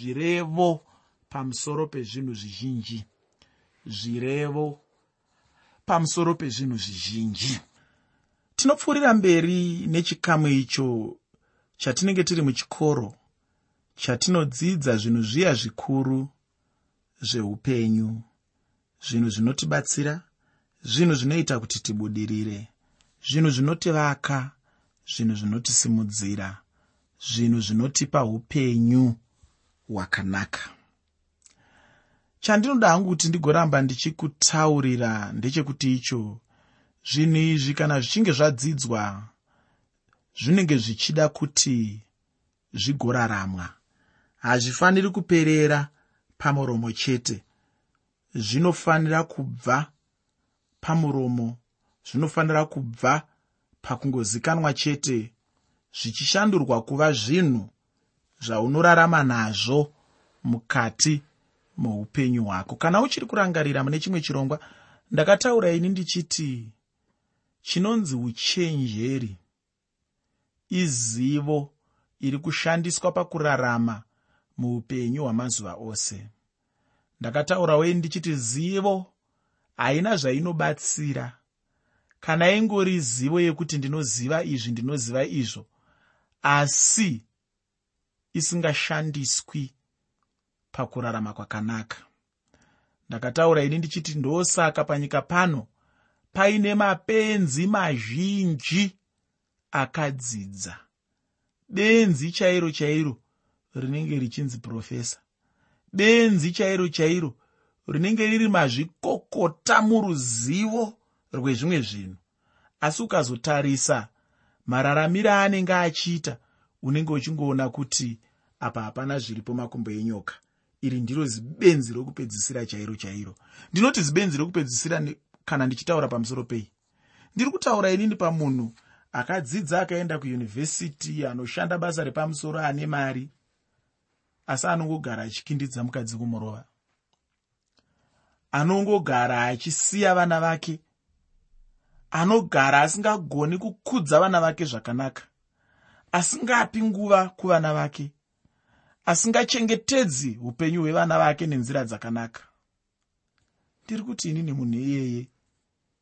zvirevo pamusoro pezvinhu zvizhinji. Zvirevo pamusoro pezvinhu zvizhinji. Tinopfuurira mberi nechikamu icho chatinenge tiri muchikoro chatinodzidza zvinhu zviya zvikuru zveupenyu zvinhu zvinotibatsira zvinhu zvinoita kuti tibudirire zvinhu zvinotivaka zvinhu zvinotisimudzira zvinhu zvinotipa upenyu hwakanaka chandinoda hangu kuti ndigoramba ndichikutaurira ndechekuti icho zvinhu izvi kana zvichinge zvadzidzwa zvinenge zvichida kuti zvigoraramwa. Hazvifaniri kuperera pamuromo chete. Zvinofanira kubva pamuromo zvinofanira kubva pakungozikanwa chete zvichishandurwa kuva zvinhu zvaunorarama nazvo mukati muupenyu hwako. Kana uchiri kurangarira mune chimwe chirongwa ndakataura ini ndichiti chinonzi uchenjeri. Izivo iri kushandiswa pakurarama muupenyu hwamazuva ose. Ndakataurawo ini ndichiti zivo haina zvainobatsira. Kana ingori zivo yekuti ndinoziva izvi ndinoziva izvo asi isingashandiswi pakurarama kwakanaka. Ndakataura ini ndichiti ndosaka panyika pano paine mapenzi mazhinji akadzidza. Benzi chairo chairo rinenge richinzi profesa. Benzi chairo chairo rinenge riri mazvikokota muruzivo rwezvimwe zvinhu. Asi ukazotarisa mararamiro aanenge achiita unenge uchingoona kuti apa hapana zviripo makumbo enyoka. Iri ndiro zibenzi rokupedzisira chairo chairo. Ndinoti zibenzi rokupedzisira kana ndichitaura pamusoro pei? Ndiri kutaura inini pamunhu akadzidza akaenda kuyunivhesiti anoshanda basa repamusoro ane mari asi anongogara achikindidza mukadzi kumurova. Anongogara achisiya vana vake. Anogara asingagoni kukudza vana vake zvakanaka asingapi nguva kuvana vake asingachengetedzi upenyu hwevana vake nenzira dzakanaka. Ndiri kuti inini munhu iyeye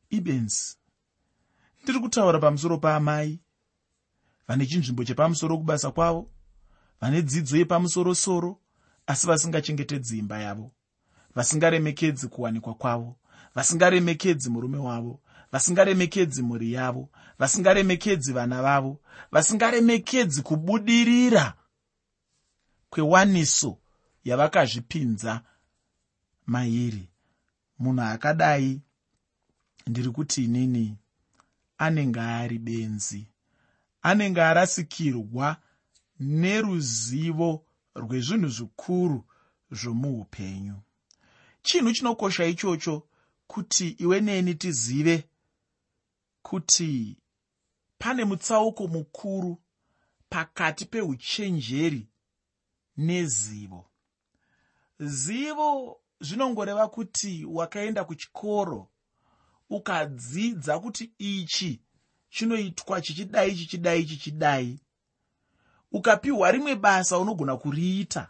ibenzi ndiri kutaura pamusoro paamai vane chinzvimbo chepamusoro kubasa kwavo vane dzidzo yepamusorosoro asi vasingachengetedzi imba yavo vasingaremekedzi kuwanikwa kwavo vasingaremekedzi murume wavo vasingaremekedzi mhuri yavo vasingaremekedzi vana vavo vasingaremekedzi kubudirira kwewaniso yavakazvipinza mairi. Munhu akadai ndiri kuti inini anenge ari benzi anenge arasikirwa neruzivo rwezvinhu zvikuru zvomuupenyu chinhu chinokosha ichocho kuti iwe neni tizive kuti pane mutsauko mukuru pakati peuchenjeri nezivo. Zivo zvinongoreva kuti wakaenda kuchikoro ukadzidza kuti ichi chinoitwa chichidai chichidai chichidai. Ukapiwa rimwe basa unogona kuriita.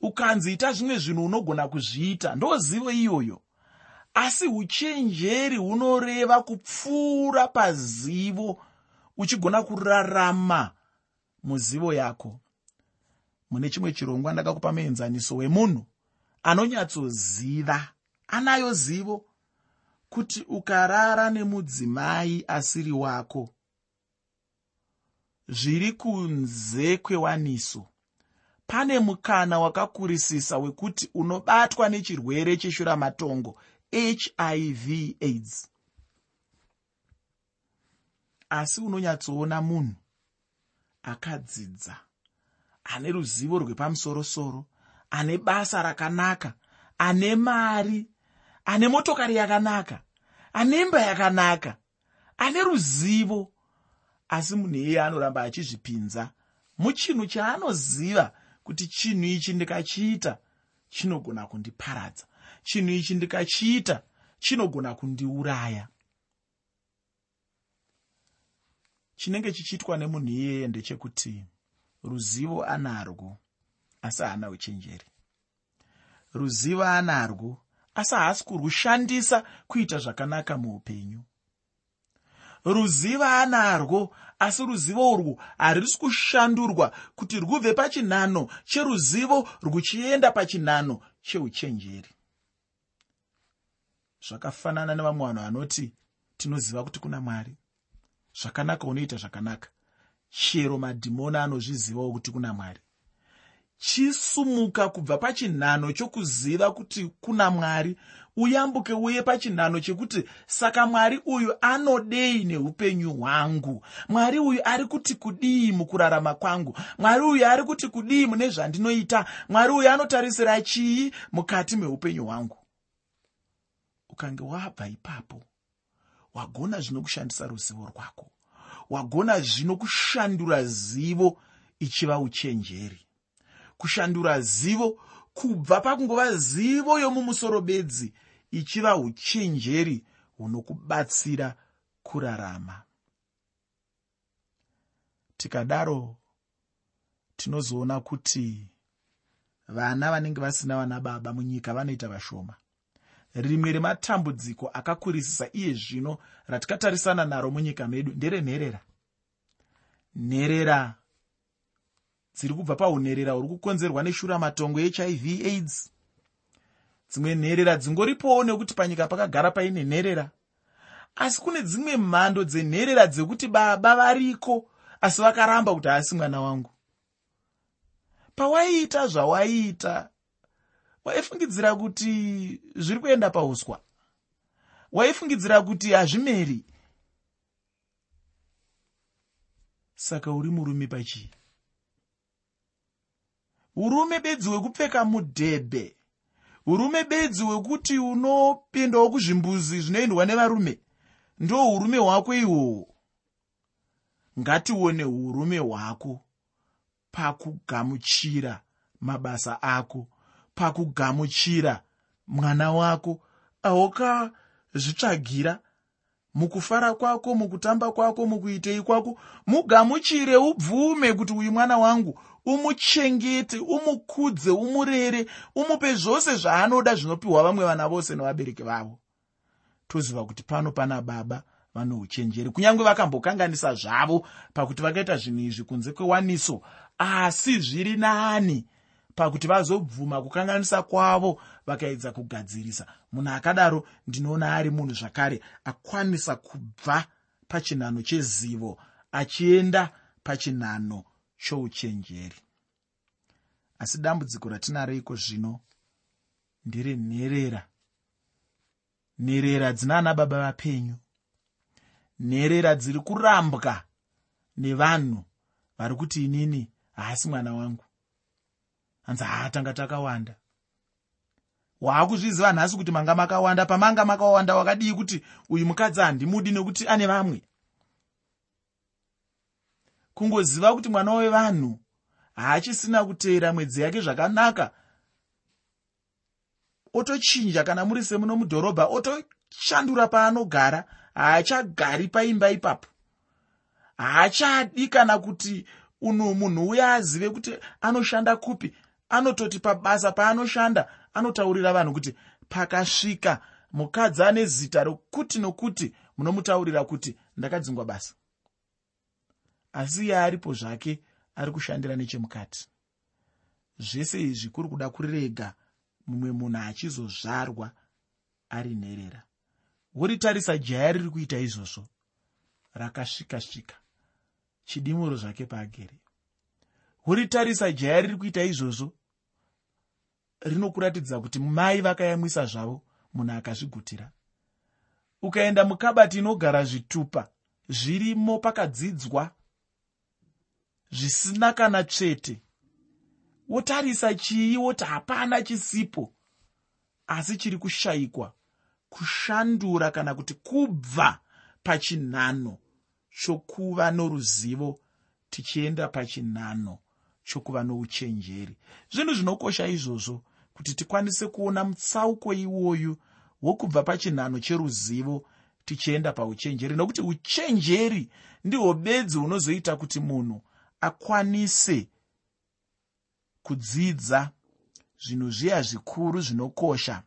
Ukanzi ita zvimwe zvinhu unogona kuzviita. Ndozivo iyoyo. Asi uchenjeri hunoreva kupfuura pazivo uchigona kurarama muzivo yako. Mune chimwe chirongwa ndakakupa muenzaniso wemunhu anonyatsoziva anayo zivo kuti ukarara nemudzimai asiri wako. Zviri kunze kwewaniso. Pane mukana wakakurisisa wekuti unobatwa nechirwere cheshuramatongo hiv aids asi unonyatsoona munhu akadzidza ane ruzivo rwepamusorosoro ane basa rakanaka ane mari ane motokari yakanaka ane imba yakanaka ane ruzivo. Asi munhu iyeye anoramba achizvipinza muchinhu chaanoziva kuti chinhu ichi ndikachiita chinogona kundiparadza chinhu ichi ndikachiita chinogona kundiuraya chinenge chichiitwa nemunhu iyeye ndechekuti ruzivo anarwo asi haana uchenjeri. Ruzivo anarwo asi haasi kurwushandisa kuita zvakanaka muupenyu. Ruzivo anarwo asi ruzivo urwu harisi kushandurwa kuti rwubve pachinhano cheruzivo rwuchienda pachinhano cheuchenjeri. Zvakafanana nevamwe vanhu vanoti tinoziva kuti kuna mwari zvakanaka unoita zvakanaka. Chero madhimoni anozvizivawo kuti kuna mwari. Chisumuka kubva pachinhano chokuziva kuti kuna mwari uyambuke uye pachinhano chekuti saka mwari uyu anodei neupenyu hwangu? Mwari uyu ari kuti kudii mukurarama kwangu? Mwari uyu ari kuti kudii mune zvandinoita? Mwari uyu anotarisira chii mukati meupenyu hwangu? Ukange wabva ipapo wagona zvino kushandisa ruzivo rwako. Wagona zvino kushandura zivo ichiva uchenjeri. Kushandura zivo kubva pakungova zivo yomumusoro bedzi ichiva uchenjeri hunokubatsira kurarama. Tikadaro tinozoona kuti vana vanenge vasina vana baba munyika vanoita vashoma rimwe rematambudziko akakurisisa iye zvino ratikatarisana naro munyika medu nderenherera. Nherera dziri kubva paunherera huri kukonzerwa neshuramatongo hiv aids. Dzimwe nherera dzingoripowo nekuti panyika pakagara paine nherera. Asi kune dzimwe mhando dzenherera dzekuti baba variko asi vakaramba kuti haasi mwana wangu. Pawaiita zvawaiita waifungidzira kuti zviri kuenda pauswa? Waifungidzira kuti hazvimeri? Saka uri murume pachii? Urume bedzi hwekupfeka mudhebhe. Urume bedzi hwekuti unopindawo kuzvimbuzi zvinoendwa nevarume ndo urume hwako ihwohwo. Ngatione urume hwako pakugamuchira mabasa ako pakugamuchira mwana wako ahukazvitsvagira mukufara kwako mukutamba kwako mukuitei kwako mugamuchire ubvume kuti uyu mwana wangu umuchengete umukudze umurere umupe zvose zvaanoda zvinopiwa vamwe vana vose nevabereki vavo. Toziva kuti pano pana baba vano uchenjeri. Kunyange vakambokanganisa zvavo pakuti vakaita zvinhu izvi kunze kwewaniso asi zviri nani pakuti vazobvuma kukanganisa kwavo vakaedza kugadzirisa. Munhu akadaro ndinoona ari munhu zvakare akwanisa kubva pachinhano chezivo achienda pachinhano chouchenjeri. Asi dambudziko ratinareiko zvino ndiri nherera. Nherera dzina ana baba vapenyu. Nherera dziri kurambwa nevanhu vari kuti inini haasi mwana wangu hanzi haatanga takawanda. Waakuzviziva nhasi kuti manga makawanda pamanga makawanda wakadii kuti uyu mukadzi handimudi nekuti ane vamwe? Kungoziva kuti mwana wevanhu haachisina kuteera mwedzi yake zvakanaka otochinja kana muri semuno mudhorobha otoshandura paanogara haachagari paimba ipapo. Haachadi kana kuti unhu munhu uya azive kuti anoshanda kupi anototi pabasa paanoshanda anotaurira vanhu kuti pakasvika mukadzi ane zita rokuti nokuti munomutaurira kuti ndakadzingwa basa. Asi iye aripo zvake ari kushandira nechemukati. Zvese izvi kuri kuda kurirega mumwe munhu achizozvarwa ari nherera. Woritarisa jaya riri kuita izvozvo rakasvika-svika chidimuro zvake paagere. Woritarisa jaya riri kuita izvozvo rinokuratidza kuti mai vakayamwisa zvavo munhu akazvigutira. Ukaenda mukabati inogara zvitupa zvirimo pakadzidzwa zvisina kana tsvete. Wotarisa chii? Woti hapana chisipo. Asi chiri kushayikwa kushandura kana kuti kubva pachinhano chokuva noruzivo tichienda pachinhano chokuva nouchenjeri. Zvinhu zvinokosha izvozvo kuti tikwanise kuona mutsauko iwoyu wokubva pachinhano cheruzivo tichienda pauchenjeri. Nokuti uchenjeri ndihwo bedzi hunozoita kuti munhu akwanise kudzidza zvinhu zviya zvikuru zvinokosha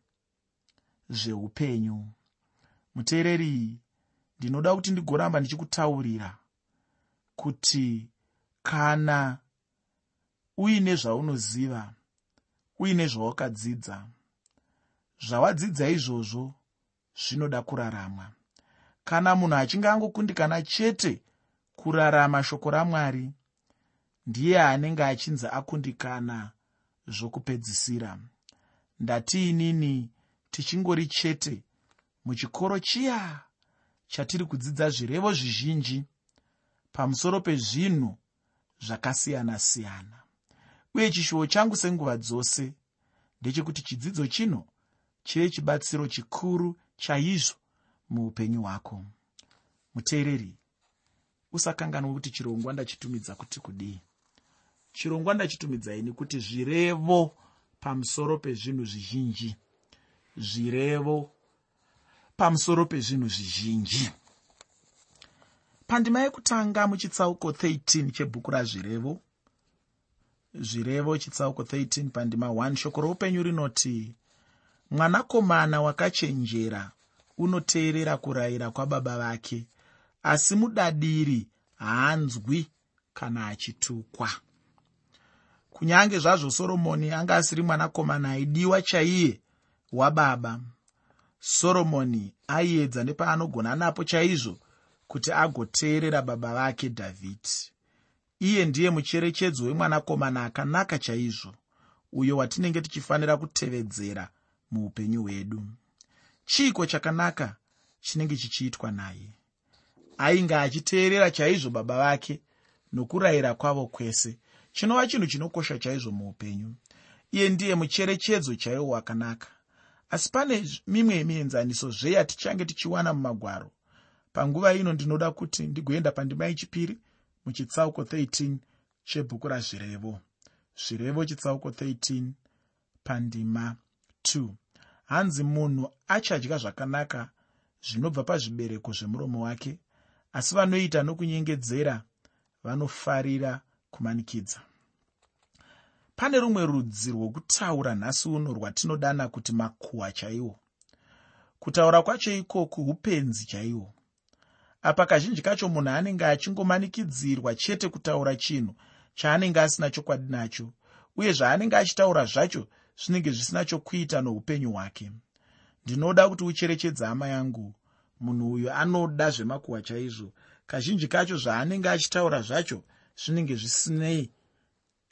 zveupenyu. Muteereri ndinoda kuti ndigoramba ndichikutaurira kuti kana uine zvaunoziva uine zvawakadzidza zvawadzidza izvozvo zvinoda kuraramwa kana munhu achinge angokundikana chete kurarama shoko ramwari ndiye anenge achinzi akundikana zvokupedzisira. Ndatiinini tichingori chete muchikoro chiya chatiri kudzidza zvirevo zvizhinji pamusoro pezvinhu zvakasiyana-siyana uye chishuwo changu senguva dzose ndechekuti chidzidzo chino chive chibatsiro chikuru chaizvo muupenyu hwako. Muteereri usakanganwa kuti chirongwa ndachitumidza kuti kudii. Chirongwa ndachitumidzaini kuti zvirevo pamusoro pezvinhu zvizhinji. Zvirevo pamusoro pezvinhu zvizhinji. Pandima yekutanga muchitsauko 13 chebhuku razvirevo zvirevo chitsauko 13 pandima 1 shoko roupenyu rinoti mwanakomana wakachenjera unoteerera kurayira kwababa vake asi mudadiri haanzwi kana achitukwa. Kunyange zvazvo soromoni anga asiri mwanakomana aidiwa chaiye wababa soromoni aiedza nepaanogona napo chaizvo kuti agoteerera baba vake dhavhidhi iye ndiye mucherechedzo wemwanakomana akanaka chaizvo uyo watinenge tichifanira kutevedzera muupenyu hwedu. Chiiko chakanaka chinenge chichiitwa naye? Ainge achiteerera chaizvo baba vake nokurayira kwavo kwese chinova chinhu chinokosha chaizvo muupenyu. Iye ndiye mucherechedzo chaiwo wakanaka. Asi pane mimwe yemienzaniso zveyatichange tichiwana mumagwaro. Panguva ino ndinoda kuti ndigoenda pandima yechipiri muchitsauko 13 chebhuku razvirevo. Zvirevo chitsauko 13 pandima 2 hanzi munhu achadya zvakanaka zvinobva pazvibereko zvemuromo wake asi vanoita nokunyengedzera vanofarira kumanikidza. Pane rumwe rudzi rwokutaura nhasi uno rwatinodana kuti makuhwa chaiwo. Kutaura kwacho ikoku upenzi chaihwo apa kazhinji kacho munhu anenge achingomanikidzirwa chete kutaura chinhu chaanenge asina chokwadi nacho uye zvaanenge achitaura zvacho zvinenge zvisina chokuita noupenyu hwake. Ndinoda kuti ucherechedze hama yangu munhu uyu anoda zvemakuhwa chaizvo. Kazhinji kacho zvaanenge achitaura zvacho zvinenge zvisinei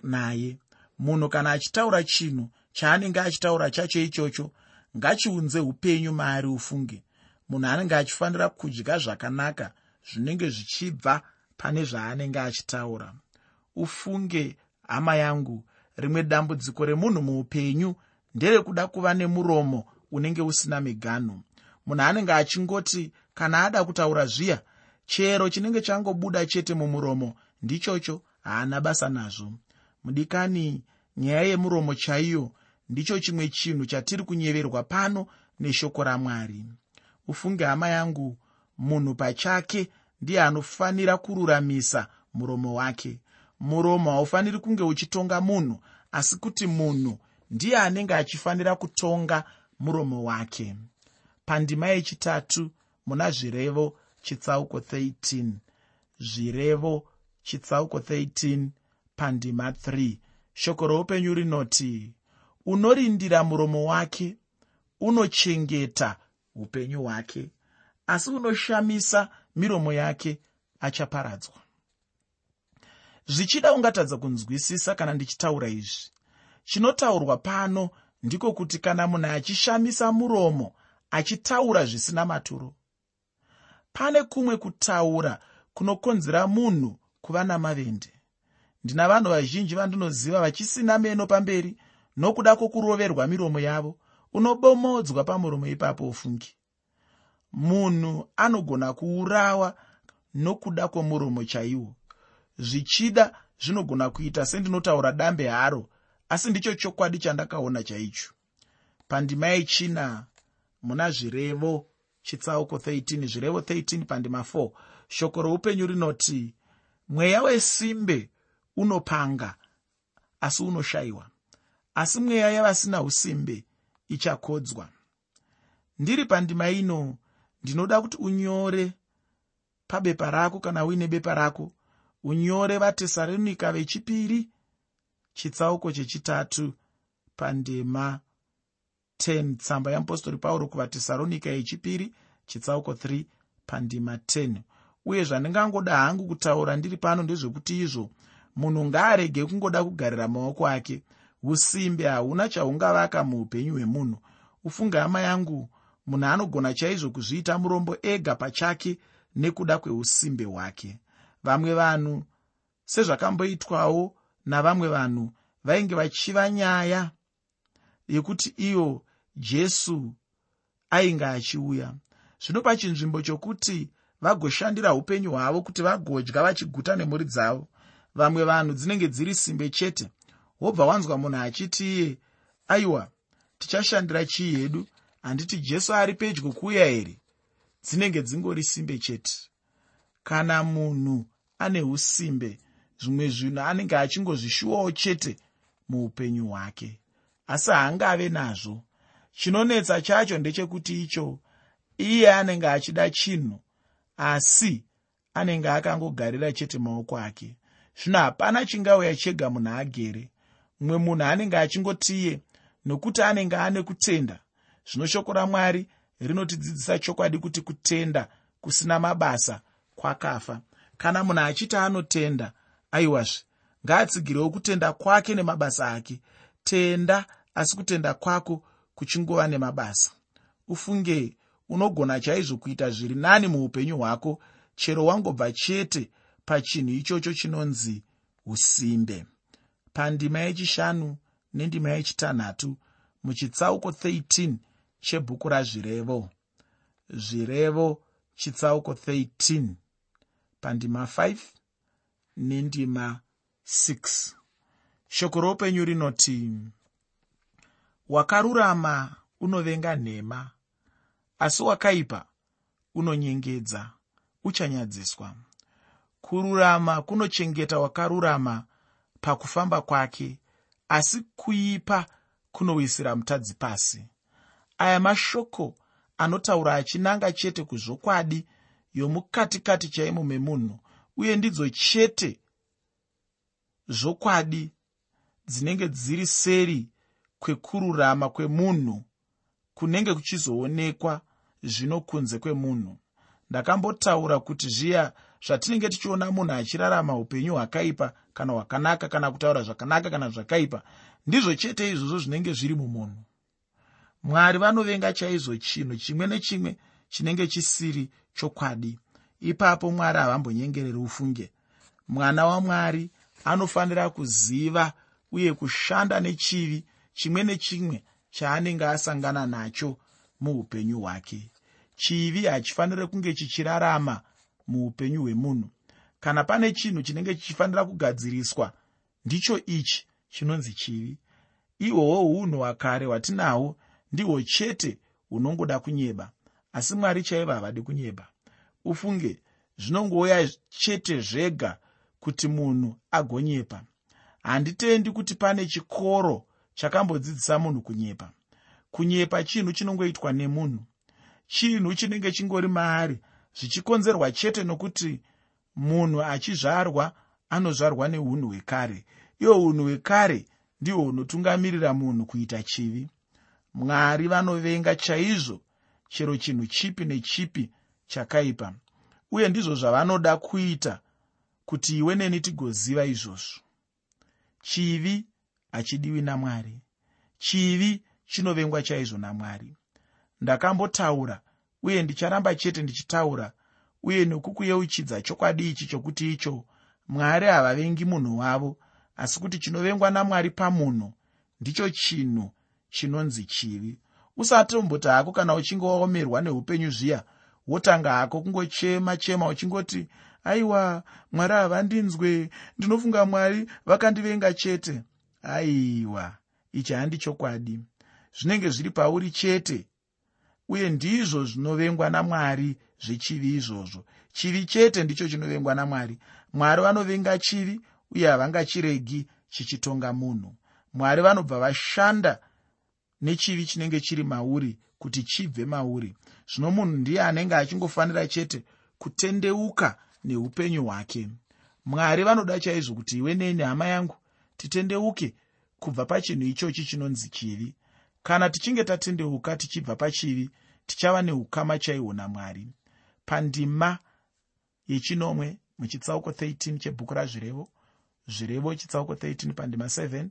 naye. Munhu kana achitaura chinhu chaanenge achitaura chacho ichocho ngachiunze upenyu maari ufunge munhu anenge achifanira kudya zvakanaka zvinenge zvichibva pane zvaanenge achitaura. Ufunge hama yangu rimwe dambudziko remunhu muupenyu nderekuda kuva nemuromo unenge usina miganho munhu anenge achingoti kana ada kutaura zviya chero chinenge changobuda chete mumuromo ndichocho haana basa nazvo. Mudikani nyaya yemuromo chaiyo ndicho chimwe chinhu chatiri kunyeverwa pano neshoko ramwari ufunge hama yangu munhu pachake ndiye anofanira kururamisa muromo wake. Muromo haufaniri kunge uchitonga munhu asi kuti munhu ndiye anenge achifanira kutonga muromo wake. Pandima yechitatu muna zvirevo chitsauko 13 zvirevo chitsauko 13 pandima 3 shoko roupenyu rinoti unorindira muromo wake unochengeta upenyu hwake asi unoshamisa miromo yake achaparadzwa. Zvichida ungatadza kunzwisisa kana ndichitaura izvi chinotaurwa pano ndiko kuti kana munhu achishamisa muromo achitaura zvisina maturo. Pane kumwe kutaura kunokonzera munhu kuva namavende. Ndina vanhu vazhinji vandinoziva vachisina meno pamberi nokuda kwokuroverwa miromo yavo unobomodzwa pamuromo ipapo ufungi. Munhu anogona kuurawa nokuda kwomuromo chaiwo. Zvichida zvinogona kuita sendinotaura dambe haro asi ndicho chokwadi chandakaona chaicho. Pandima yechina muna zvirevo chitsauko 13 zvirevo 13 pandima 4 shoko roupenyu rinoti mweya wesimbe unopanga asi unoshayiwa. Asi mweya yavasina usimbe ichakodzwa. Ndiri pandima ino ndinoda kuti unyore pabepa rako kana uine bepa rako unyore vatesaronika vechipiri chitsauko chechitatu pandema 10 tsamba yeapostori pauro kuvatesaronika yechipiri chitsauko 3 pandima 10 uye zvandingangoda hangu kutaura ndiri pano ndezvekuti izvo munhu ngaarege kungoda kugarira maoko ake usimbe hauna chahungavaka muupenyu hwemunhu. Ufunge hama yangu munhu anogona chaizvo kuzviita murombo ega pachake nekuda kweusimbe hwake. Vamwe vanhu sezvakamboitwawo navamwe vanhu vainge vachiva nyaya yekuti iyo jesu ainge achiuya. Zvino pachinzvimbo chokuti vagoshandira upenyu hwavo kuti vagodya vachiguta nemhuri dzavo vamwe vanhu dzinenge dziri simbe chete wobva wanzwa munhu achiti iye aiwa tichashandira chii hedu? Handiti jesu ari pedyo kuuya here? Dzinenge dzingori simbe chete. Kana munhu ane usimbe zvimwe zvinhu anenge achingozvishuwawo chete muupenyu hwake asi haangave nazvo. Chinonetsa chacho ndechekuti icho iye anenge achida chinhu asi anenge akangogarira chete maoko ake. Zvino hapana chingauya chega munhu agere mumwe munhu anenge achingotiye nokuti anenge ane kutenda. Zvino shoko ramwari rinotidzidzisa chokwadi kuti kutenda kusina mabasa kwakafa. Kana munhu achiti anotenda aiwazve. Ngaatsigirewo kutenda kwake nemabasa ake. Tenda asi kutenda kwako kuchingova nemabasa. Ufunge unogona chaizvo kuita zviri nani muupenyu hwako. Chero wangobva chete pachinhu ichocho chinonzi usimbe pandima yechishanu nendima yechitanhatu muchitsauko 13 chebhuku razvirevo. Zvirevo chitsauko 13 pandima 5 nendima 6 shoko roupenyu rinoti wakarurama unovenga nhema asi wakaipa unonyengedza uchanyadziswa. Kururama kunochengeta wakarurama pakufamba kwake asi kuipa kunowisira mutadzi pasi. Aya mashoko anotaura achinanga chete kuzvokwadi yomukatikati chaimo memunhu uye ndidzo chete zvokwadi dzinenge dziri seri kwekururama kwemunhu kunenge kuchizoonekwa zvino kunze kwemunhu. Ndakambotaura kuti zviya zvatinenge tichiona munhu achirarama upenyu hwakaipa kana hwakanaka kana kutaura zvakanaka kana zvakaipa ndizvo chete izvozvo zvinenge zviri mumunhu. Mwari vanovenga chaizvo chinhu chimwe nechimwe chinenge chisiri chokwadi. Ipapo mwari havambonyengereri ufunge. Mwana wamwari anofanira kuziva uye kushanda nechivi chimwe nechimwe chaanenge asangana nacho muupenyu hwake. Chivi hachifaniri kunge chichirarama muupenyu hwemunhu. Kana pane chinhu chinenge chichifanira kugadziriswa ndicho ichi chinonzi chivi. Ihwohwo unhu hwakare hwatinahwo ndihwo chete hunongoda kunyeba asi mwari chaivo havadi kunyeba. Ufunge zvinongouya chete zvega kuti munhu agonyepa. Handitendi kuti pane chikoro chakambodzidzisa munhu kunyepa. Kunyepa chinhu chinongoitwa nemunhu. Chinhu chinenge chingori maari zvichikonzerwa chete nokuti munhu achizvarwa anozvarwa neunhu hwekare. Ihwo unhu hwekare ndihwo hunotungamirira munhu kuita chivi. Mwari vanovenga chaizvo chero chinhu chipi nechipi chakaipa uye ndizvo zvavanoda kuita kuti iwe neni tigoziva izvozvo. Chivi hachidiwi namwari. Chivi chinovengwa chaizvo namwari. Ndakambotaura uye ndicharamba chete ndichitaura uye nokukuyeuchidza chokwadi ichi chokuti icho mwari havavengi munhu wavo asi kuti chinovengwa namwari pamunhu ndicho chinhu chinonzi chivi. Usatomboti hako kana uchinge waomerwa neupenyu zviya wotanga hako kungochema chema uchingoti aiwa mwari havandinzwe ndinofunga mwari vakandivenga chete. Aiwa ichi handi chokwadi. Zvinenge zviri pauri chete uye ndizvo zvinovengwa namwari zvechivi izvozvo. Chivi chete ndicho chinovengwa namwari. Mwari vanovenga chivi uye havangachiregi chichitonga munhu. Mwari vanobva vashanda nechivi chinenge chiri mauri kuti chibve mauri. Zvino munhu ndiye anenge achingofanira chete kutendeuka neupenyu hwake. Mwari vanoda chaizvo kuti iwe neni hama yangu titendeuke kubva pachinhu ichochi chinonzi chivi kana tichinge tatendeuka tichibva pachivi tichava neukama chaihwo namwari pandima yechinomwe muchitsauko 13 chebhuku razvirevo zvirevo chitsauko 13 pandima 7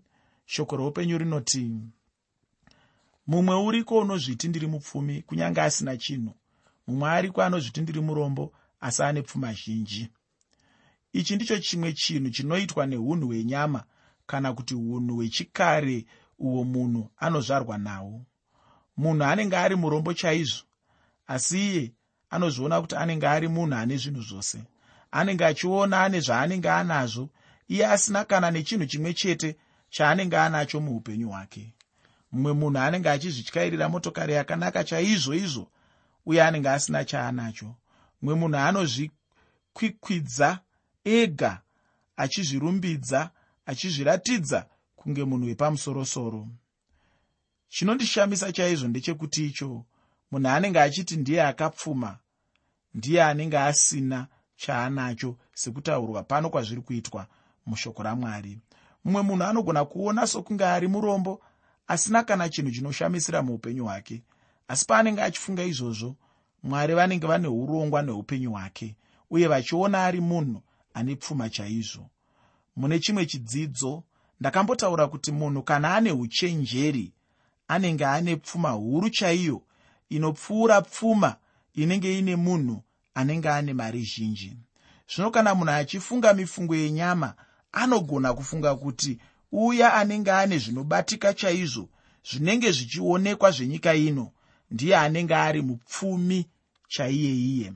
shoko roupenyu rinoti mumwe uriko unozviti ndiri mupfumi kunyange asina chinhu mumwe ariko anozviti ndiri murombo asi ane pfuma zhinji. Ichi ndicho chimwe chinhu chinoitwa neunhu hwenyama kana kuti unhu hwechikare uwo munhu anozvarwa nawo munhu anenge ari murombo chaizvo asi iye anozviona kuti anenge ari munhu ane zvinhu zvose. Anenge achiona ane zvaanenge anazvo iye asina kana nechinhu chimwe chete chaanenge anacho muupenyu hwake. Mumwe munhu anenge achizvityairira motokari yakanaka chaizvo izvo uye anenge asina chaanacho. Mumwe munhu anozvikwikwidza ega achizvirumbidza achizviratidza kunge munhu wepamusorosoro. Chinondishamisa chaizvo ndechekuti icho munhu anenge achiti ndiye akapfuma ndiye anenge asina chaanacho sekutaurwa pano kwazviri kuitwa mushoko ramwari. Mumwe munhu anogona kuona sokunge ari murombo asina kana chinhu chinoshamisira muupenyu hwake. Asi paanenge achifunga izvozvo mwari vanenge vane urongwa neupenyu hwake uye vachiona ari munhu ane pfuma chaizvo. Mune chimwe chidzidzo ndakambotaura kuti munhu kana ane uchenjeri anenge ane pfuma huru chaiyo inopfuura pfuma inenge ine munhu anenge ane mari zhinji. Zvino kana munhu achifunga mifungo yenyama anogona kufunga kuti uya anenge ane zvinobatika chaizvo zvinenge zvichionekwa zvenyika ino ndiye anenge ari mupfumi chaiyeiye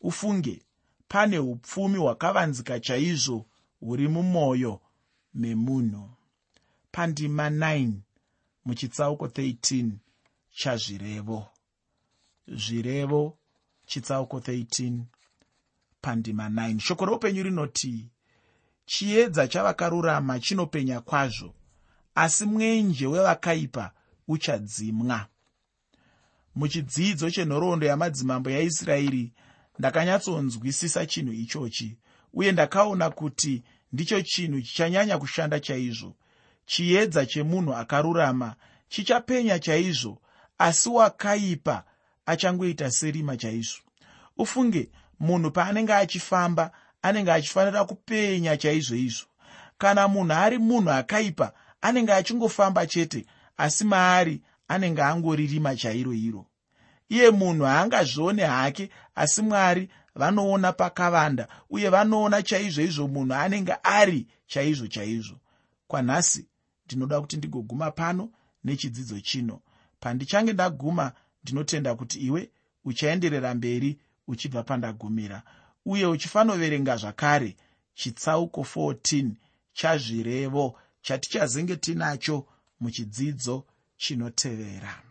ufunge pane upfumi hwakavanzika chaizvo huri mumwoyo memunhu pandima 9 muchitsauko 13 chazvirevo. Zvirevo chitsauko 13 pandima 9 shoko roupenyu rinoti chiedza chavakarurama chinopenya kwazvo asi mwenje wevakaipa uchadzimwa. Muchidzidzo chenhoroondo yamadzimambo yaisraeri ndakanyatsonzwisisa chinhu ichochi uye ndakaona kuti ndicho chinhu chichanyanya kushanda chaizvo. Chiedza chemunhu akarurama chichapenya chaizvo asi wakaipa achangoita serima chaizvo. Ufunge munhu paanenge achifamba anenge achifanira kupenya chaizvo izvo. Kana munhu ari munhu akaipa anenge achingofamba chete asi maari anenge angoririma chairo iro. Iye munhu haangazvione hake asi mwari vanoona pakavanda uye vanoona chaizvo izvo munhu anenge ari chaizvo chaizvo. Kwanhasi ndinoda kuti ndigoguma pano nechidzidzo chino. Pandichange ndaguma ndinotenda kuti iwe uchaenderera mberi uchibva pandagumira uye uchifanoverenga zvakare chitsauko 14 chazvirevo chatichazenge tinacho muchidzidzo chinotevera